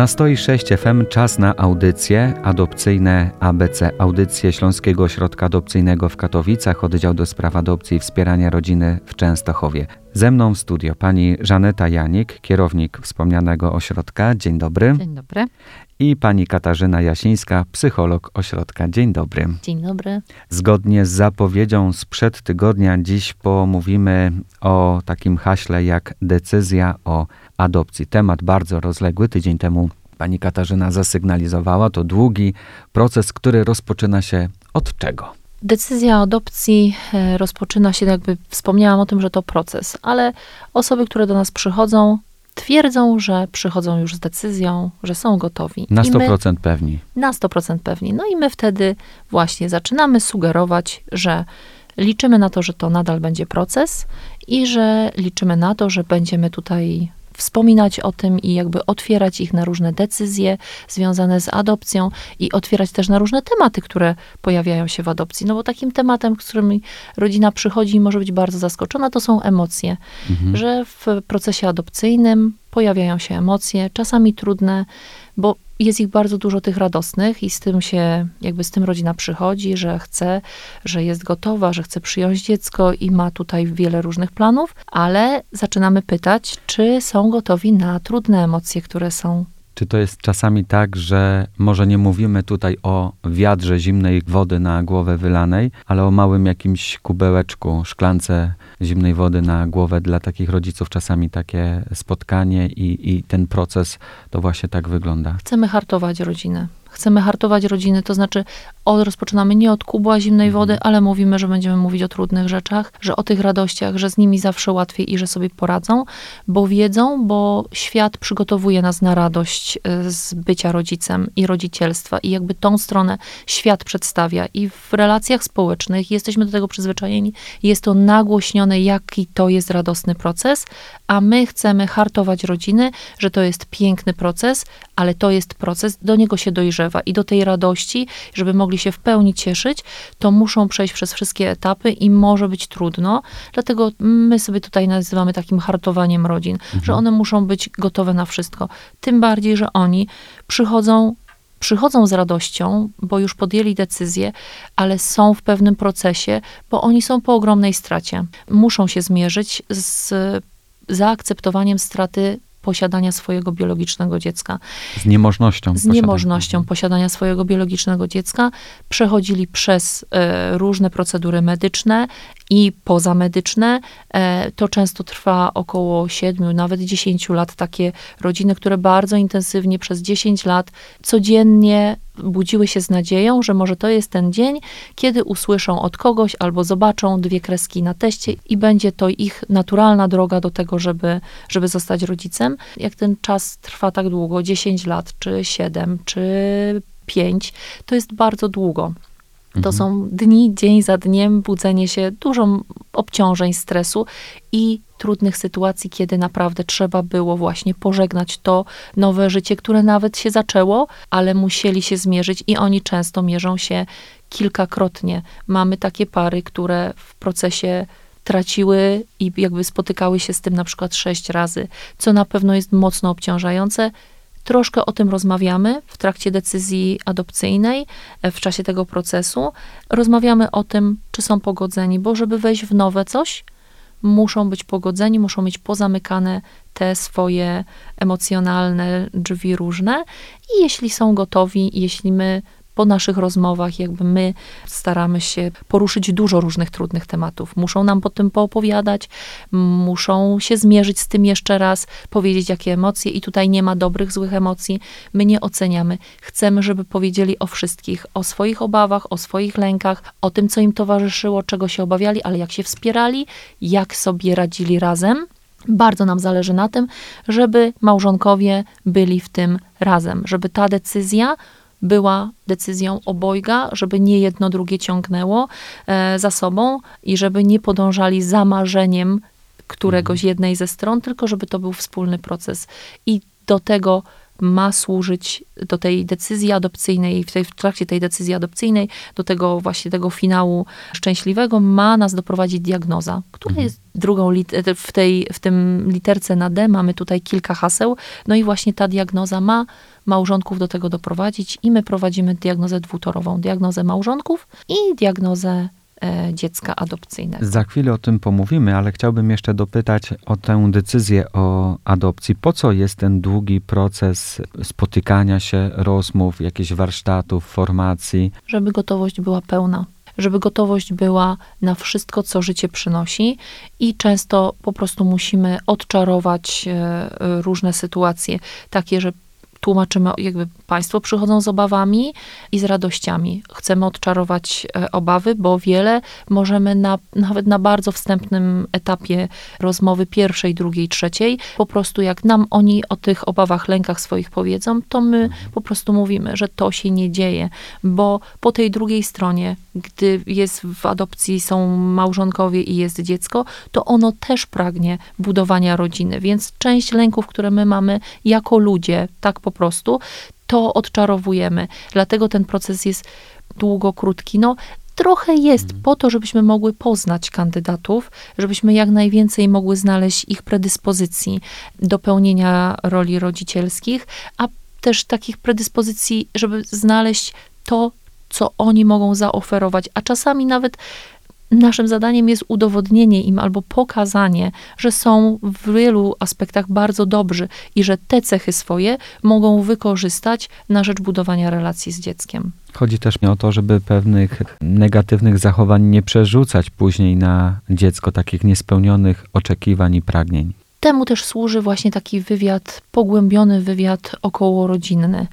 Na 106 FM czas na audycje adopcyjne ABC, audycje Śląskiego Ośrodka Adopcyjnego w Katowicach, oddział do spraw adopcji i wspierania rodziny w Częstochowie. Ze mną w studio pani Żaneta Janik, kierownik wspomnianego ośrodka. Dzień dobry. Dzień dobry. I pani Katarzyna Jasińska, psycholog ośrodka. Dzień dobry. Dzień dobry. Zgodnie z zapowiedzią sprzed tygodnia, dziś pomówimy o takim haśle jak decyzja o adopcji. Temat bardzo rozległy. Tydzień temu pani Katarzyna zasygnalizowała. To długi proces, który rozpoczyna się od czego? Decyzja o adopcji e, rozpoczyna się, jakby wspomniałam o tym, że to proces, ale osoby, które do nas przychodzą, twierdzą, że przychodzą już z decyzją, że są gotowi. Na I my- 100% pewni. na 100% pewni. No i my wtedy właśnie zaczynamy sugerować, że liczymy na to, że to nadal będzie proces i że liczymy na to, że będziemy tutaj wspominać o tym i jakby otwierać ich na różne decyzje związane z adopcją i otwierać też na różne tematy, które pojawiają się w adopcji. No bo takim tematem, z którymi rodzina przychodzi i może być bardzo zaskoczona, to są emocje. Mhm. Że w procesie adopcyjnym pojawiają się emocje, czasami trudne, bo jest ich bardzo dużo tych radosnych i z tym się, jakby z tym rodzina przychodzi, że chce, że jest gotowa, że chce przyjąć dziecko i ma tutaj wiele różnych planów, ale zaczynamy pytać, czy są gotowi na trudne emocje, które są. Czy to jest czasami tak, że może nie mówimy tutaj o wiadrze zimnej wody na głowę wylanej, ale o małym jakimś kubełeczku, szklance zimnej wody na głowę dla takich rodziców czasami takie spotkanie i, i ten proces to właśnie tak wygląda. Chcemy hartować rodzinę. Chcemy hartować rodziny, to znaczy od, rozpoczynamy nie od kubła zimnej wody, ale mówimy, że będziemy mówić o trudnych rzeczach, że o tych radościach, że z nimi zawsze łatwiej i że sobie poradzą, bo wiedzą, bo świat przygotowuje nas na radość y, z bycia rodzicem i rodzicielstwa. I jakby tą stronę świat przedstawia. I w relacjach społecznych jesteśmy do tego przyzwyczajeni, jest to nagłośnione, jaki to jest radosny proces, a my chcemy hartować rodziny, że to jest piękny proces, ale to jest proces, do niego się dojrzewa i do tej radości, żeby mogli się w pełni cieszyć, to muszą przejść przez wszystkie etapy i może być trudno. Dlatego my sobie tutaj nazywamy takim hartowaniem rodzin, że one muszą być gotowe na wszystko. Tym bardziej, że oni przychodzą przychodzą z radością, bo już podjęli decyzję, ale są w pewnym procesie, bo oni są po ogromnej stracie. Muszą się zmierzyć z zaakceptowaniem straty posiadania swojego biologicznego dziecka Z niemożnością. z posiadania. niemożnością posiadania swojego biologicznego dziecka, przechodzili przez e, różne procedury medyczne i pozamedyczne. E, to często trwa około 7, nawet 10 lat. Takie rodziny, które bardzo intensywnie przez 10 lat codziennie budziły się z nadzieją, że może to jest ten dzień, kiedy usłyszą od kogoś albo zobaczą dwie kreski na teście i będzie to ich naturalna droga do tego, żeby, żeby zostać rodzicem. Jak ten czas trwa tak długo, 10 lat, czy 7, czy 5, to jest bardzo długo. To są dni, dzień za dniem, budzenie się, dużo obciążeń, stresu i trudnych sytuacji, kiedy naprawdę trzeba było właśnie pożegnać to nowe życie, które nawet się zaczęło, ale musieli się zmierzyć i oni często mierzą się kilkakrotnie. Mamy takie pary, które w procesie traciły i jakby spotykały się z tym na przykład sześć razy, co na pewno jest mocno obciążające. Troszkę o tym rozmawiamy w trakcie decyzji adopcyjnej, e, w czasie tego procesu. Rozmawiamy o tym, czy są pogodzeni, bo żeby wejść w nowe coś, muszą być pogodzeni, muszą mieć pozamykane te swoje emocjonalne drzwi różne. I jeśli są gotowi, jeśli my po naszych rozmowach, jakby my staramy się poruszyć dużo różnych trudnych tematów. Muszą nam po tym poopowiadać, muszą się zmierzyć z tym jeszcze raz, powiedzieć jakie emocje i tutaj nie ma dobrych, złych emocji. My nie oceniamy. Chcemy, żeby powiedzieli o wszystkich, o swoich obawach, o swoich lękach, o tym, co im towarzyszyło, czego się obawiali, ale jak się wspierali, jak sobie radzili razem. Bardzo nam zależy na tym, żeby małżonkowie byli w tym razem, żeby ta decyzja była decyzją obojga, żeby nie jedno drugie ciągnęło e, za sobą i żeby nie podążali za marzeniem któregoś jednej ze stron, tylko żeby to był wspólny proces. I do tego ma służyć do tej decyzji adopcyjnej, w, tej, w trakcie tej decyzji adopcyjnej, do tego właśnie tego finału szczęśliwego, ma nas doprowadzić diagnoza, która Mhm. jest drugą, lit- w, tej, w tym literce na D mamy tutaj kilka haseł, no i właśnie ta diagnoza ma małżonków do tego doprowadzić i my prowadzimy diagnozę dwutorową, diagnozę małżonków i diagnozę e, dziecka adopcyjnego. Za chwilę o tym pomówimy, ale chciałbym jeszcze dopytać o tę decyzję o adopcji. Po co jest ten długi proces spotykania się, rozmów, jakichś warsztatów, formacji? żeby gotowość była pełna, żeby gotowość była na wszystko, co życie przynosi i często po prostu musimy odczarować e, e, różne sytuacje, takie, że tłumaczymy, jakby Państwo przychodzą z obawami i z radościami. Chcemy odczarować e, obawy, bo wiele możemy na, nawet na bardzo wstępnym etapie rozmowy pierwszej, drugiej, trzeciej, po prostu jak nam oni o tych obawach, lękach swoich powiedzą, to my po prostu mówimy, że to się nie dzieje, bo po tej drugiej stronie, gdy jest w adopcji, są małżonkowie i jest dziecko, to ono też pragnie budowania rodziny, więc część lęków, które my mamy jako ludzie, tak po prostu, to odczarowujemy. Dlatego ten proces jest długo, krótki. No, trochę jest po to, żebyśmy mogły poznać kandydatów, żebyśmy jak najwięcej mogły znaleźć ich predyspozycji do pełnienia roli rodzicielskich, a też takich predyspozycji, żeby znaleźć to, co oni mogą zaoferować, a czasami nawet naszym zadaniem jest udowodnienie im albo pokazanie, że są w wielu aspektach bardzo dobrzy i że te cechy swoje mogą wykorzystać na rzecz budowania relacji z dzieckiem. Chodzi też o to, żeby pewnych negatywnych zachowań nie przerzucać później na dziecko, takich niespełnionych oczekiwań i pragnień. Temu też służy właśnie taki wywiad, pogłębiony wywiad okołorodzinny,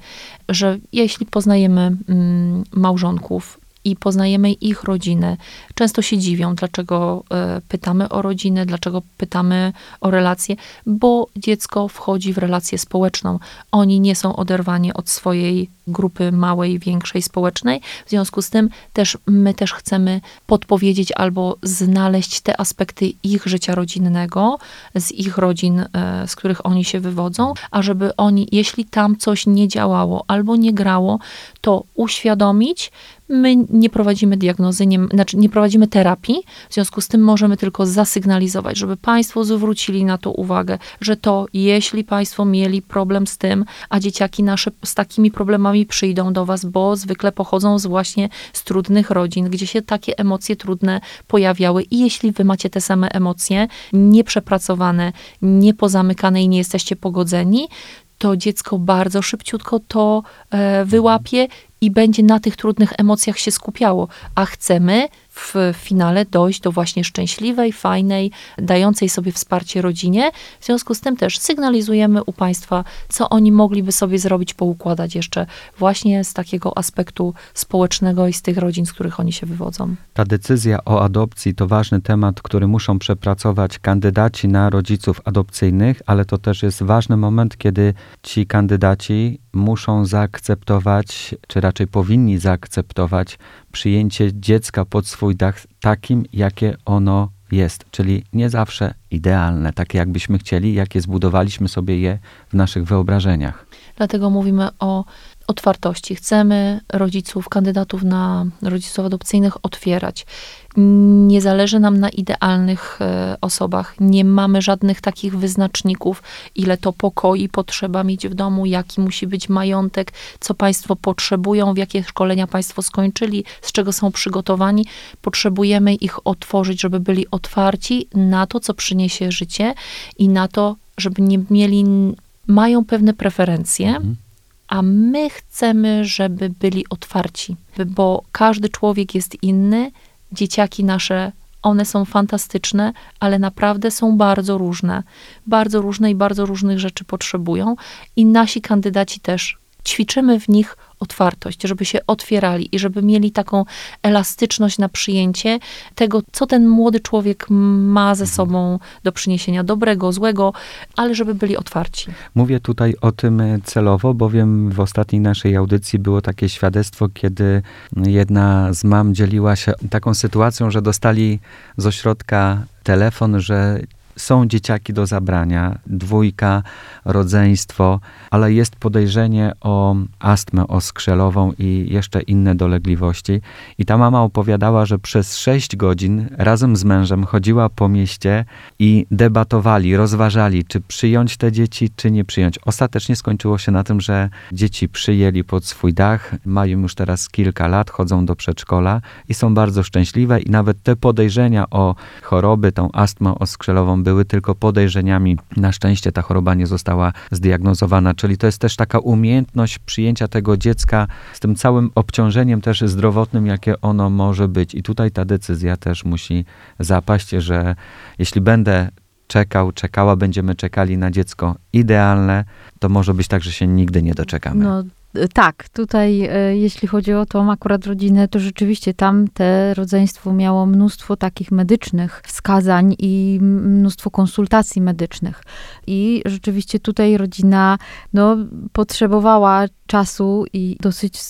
że jeśli poznajemy mm, małżonków i poznajemy ich rodzinę, często się dziwią, dlaczego e, pytamy o rodzinę, dlaczego pytamy o relacje, bo dziecko wchodzi w relację społeczną. Oni nie są oderwani od swojej grupy małej, większej społecznej. W związku z tym też my też chcemy podpowiedzieć albo znaleźć te aspekty ich życia rodzinnego, z ich rodzin, e, z których oni się wywodzą, a żeby oni, jeśli tam coś nie działało albo nie grało, to uświadomić. My nie prowadzimy diagnozy, nie, znaczy nie prowadzimy terapii, w związku z tym możemy tylko zasygnalizować, żeby Państwo zwrócili na to uwagę, że to jeśli Państwo mieli problem z tym, a dzieciaki nasze z takimi problemami przyjdą do Was, bo zwykle pochodzą z właśnie z trudnych rodzin, gdzie się takie emocje trudne pojawiały. I jeśli Wy macie te same emocje, nieprzepracowane, niepozamykane i nie jesteście pogodzeni, to dziecko bardzo szybciutko to e, wyłapie i będzie na tych trudnych emocjach się skupiało, a chcemy w finale dojść do właśnie szczęśliwej, fajnej, dającej sobie wsparcie rodzinie. W związku z tym też sygnalizujemy u Państwa, co oni mogliby sobie zrobić, poukładać jeszcze właśnie z takiego aspektu społecznego i z tych rodzin, z których oni się wywodzą. Ta decyzja o adopcji to ważny temat, który muszą przepracować kandydaci na rodziców adopcyjnych, ale to też jest ważny moment, kiedy ci kandydaci muszą zaakceptować, czy raczej powinni zaakceptować przyjęcie dziecka pod swój dach takim, jakie ono jest, czyli nie zawsze idealne, takie jakbyśmy chcieli, jakie zbudowaliśmy sobie je w naszych wyobrażeniach. Dlatego mówimy o otwartości. Chcemy rodziców, kandydatów na rodziców adopcyjnych otwierać. Nie zależy nam na idealnych e, osobach. Nie mamy żadnych takich wyznaczników, ile to pokoi potrzeba mieć w domu, jaki musi być majątek, co Państwo potrzebują, w jakie szkolenia Państwo skończyli, z czego są przygotowani. Potrzebujemy ich otworzyć, żeby byli otwarci na to, co przyniesie życie i na to, żeby nie mieli, mają pewne preferencje Mhm. A my chcemy, żeby byli otwarci, bo każdy człowiek jest inny. Dzieciaki nasze, one są fantastyczne, ale naprawdę są bardzo różne. Bardzo różne i bardzo różnych rzeczy potrzebują, i nasi kandydaci też. Ćwiczymy w nich otwartość, żeby się otwierali i żeby mieli taką elastyczność na przyjęcie tego, co ten młody człowiek ma ze sobą do przyniesienia dobrego, złego, ale żeby byli otwarci. Mówię tutaj o tym e, celowo, bowiem w ostatniej naszej audycji było takie świadectwo, kiedy jedna z mam dzieliła się taką sytuacją, że dostali z ośrodka telefon, że są dzieciaki do zabrania, dwójka, rodzeństwo, ale jest podejrzenie o astmę oskrzelową i jeszcze inne dolegliwości. I ta mama opowiadała, że przez sześć godzin razem z mężem chodziła po mieście i debatowali, rozważali, czy przyjąć te dzieci, czy nie przyjąć. Ostatecznie skończyło się na tym, że dzieci przyjęli pod swój dach, mają już teraz kilka lat, chodzą do przedszkola i są bardzo szczęśliwe i nawet te podejrzenia o choroby, tą astmę oskrzelową były tylko podejrzeniami. Na szczęście ta choroba nie została zdiagnozowana, czyli to jest też taka umiejętność przyjęcia tego dziecka z tym całym obciążeniem też zdrowotnym, jakie ono może być. I tutaj ta decyzja też musi zapaść, że jeśli będę czekał, czekała, będziemy czekali na dziecko idealne, to może być tak, że się nigdy nie doczekamy. No, tak, tutaj e, jeśli chodzi o tą akurat rodzinę, to rzeczywiście tam te rodzeństwo miało mnóstwo takich medycznych wskazań i mnóstwo konsultacji medycznych. I rzeczywiście tutaj rodzina no, potrzebowała czasu i dosyć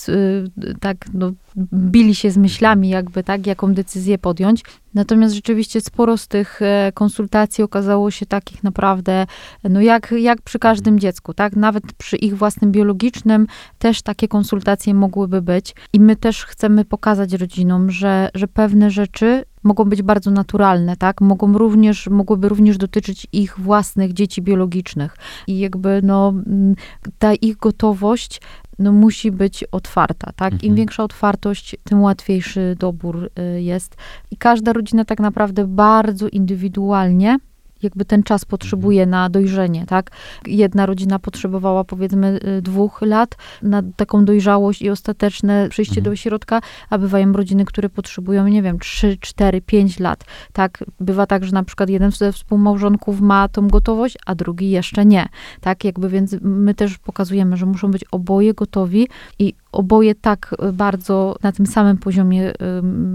tak no, bili się z myślami jakby, tak, jaką decyzję podjąć. Natomiast rzeczywiście sporo z tych e, konsultacji okazało się takich naprawdę, no jak, jak przy każdym dziecku, tak, nawet przy ich własnym biologicznym też takie konsultacje mogłyby być. I my też chcemy pokazać rodzinom, że, że pewne rzeczy mogą być bardzo naturalne, tak? Mogą również, mogłyby również dotyczyć ich własnych dzieci biologicznych. I jakby, no, ta ich gotowość no, musi być otwarta, tak? Im mhm. większa otwartość, tym łatwiejszy dobór y, jest. I każda rodzina tak naprawdę bardzo indywidualnie jakby ten czas potrzebuje mhm. na dojrzenie, tak? Jedna rodzina potrzebowała powiedzmy y, dwóch lat na taką dojrzałość i ostateczne przyjście mhm. do ośrodka, a bywają rodziny, które potrzebują, nie wiem, trzy, cztery, pięć lat, tak? Bywa tak, że na przykład jeden ze współmałżonków ma tą gotowość, a drugi jeszcze nie, tak? Jakby więc my też pokazujemy, że muszą być oboje gotowi i oboje tak bardzo na tym samym poziomie y,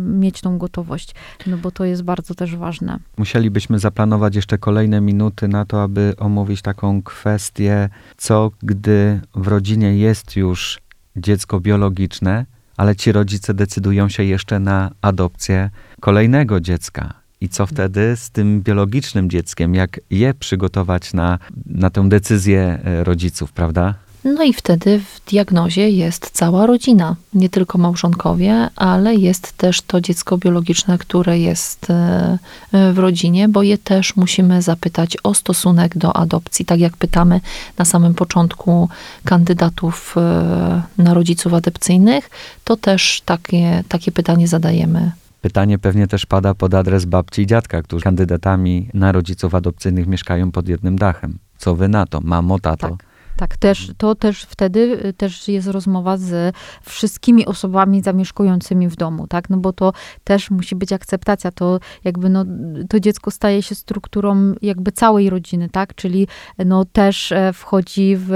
mieć tą gotowość, no bo to jest bardzo też ważne. Musielibyśmy zaplanować jeszcze kolejne minuty na to, aby omówić taką kwestię, co gdy w rodzinie jest już dziecko biologiczne, ale ci rodzice decydują się jeszcze na adopcję kolejnego dziecka. I co wtedy z tym biologicznym dzieckiem? Jak je przygotować na, na tę decyzję e, rodziców, prawda? No i wtedy w diagnozie jest cała rodzina, nie tylko małżonkowie, ale jest też to dziecko biologiczne, które jest e, w rodzinie, bo je też musimy zapytać o stosunek do adopcji. Tak jak pytamy na samym początku kandydatów e, na rodziców adopcyjnych, to też takie, takie pytanie zadajemy Pytanie pewnie też pada pod adres babci i dziadka, którzy kandydatami na rodziców adopcyjnych mieszkają pod jednym dachem. Co wy na to, mamo, tato? Tak. Tak, też, to też wtedy y, też jest rozmowa z wszystkimi osobami zamieszkującymi w domu, tak, no bo to też musi być akceptacja, to jakby no, to dziecko staje się strukturą jakby całej rodziny, tak, czyli no też e, wchodzi w,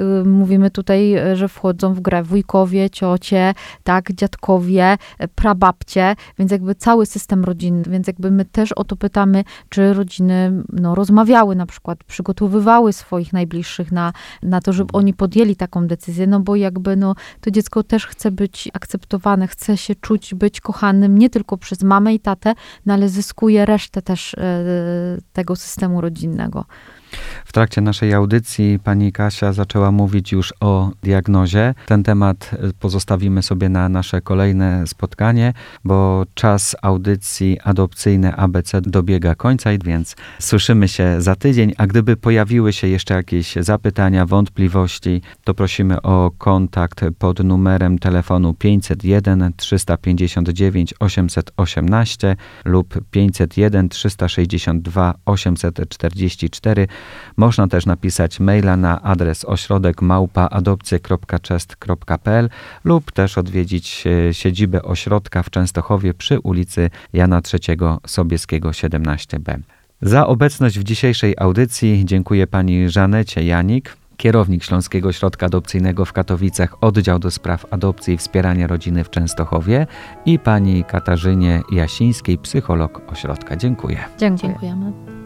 y, mówimy tutaj, e, że wchodzą w grę wujkowie, ciocie, tak, dziadkowie, e, prababcie, więc jakby cały system rodzinny, więc jakby my też o to pytamy, czy rodziny, no, rozmawiały na przykład, przygotowywały swoich najbliższych na na to, żeby oni podjęli taką decyzję, no bo jakby no, to dziecko też chce być akceptowane, chce się czuć, być kochanym nie tylko przez mamę i tatę, no ale zyskuje resztę też e, tego systemu rodzinnego. W trakcie naszej audycji pani Kasia zaczęła mówić już o diagnozie. Ten temat pozostawimy sobie na nasze kolejne spotkanie, bo czas audycji adopcyjnej ABC dobiega końca, więc słyszymy się za tydzień. A gdyby pojawiły się jeszcze jakieś zapytania, wątpliwości, to prosimy o kontakt pod numerem telefonu 501 359 818 lub 501 362 844 można też napisać maila na adres ośrodek małpaadopcje.chest.pl lub też odwiedzić e, siedzibę ośrodka w Częstochowie przy ulicy Jana III Sobieskiego 17b. Za obecność w dzisiejszej audycji dziękuję pani Żanecie Janik, kierownik Śląskiego Ośrodka Adopcyjnego w Katowicach, oddział do spraw adopcji i wspierania rodziny w Częstochowie i pani Katarzynie Jasińskiej, psycholog ośrodka. Dziękuję. Dziękujemy.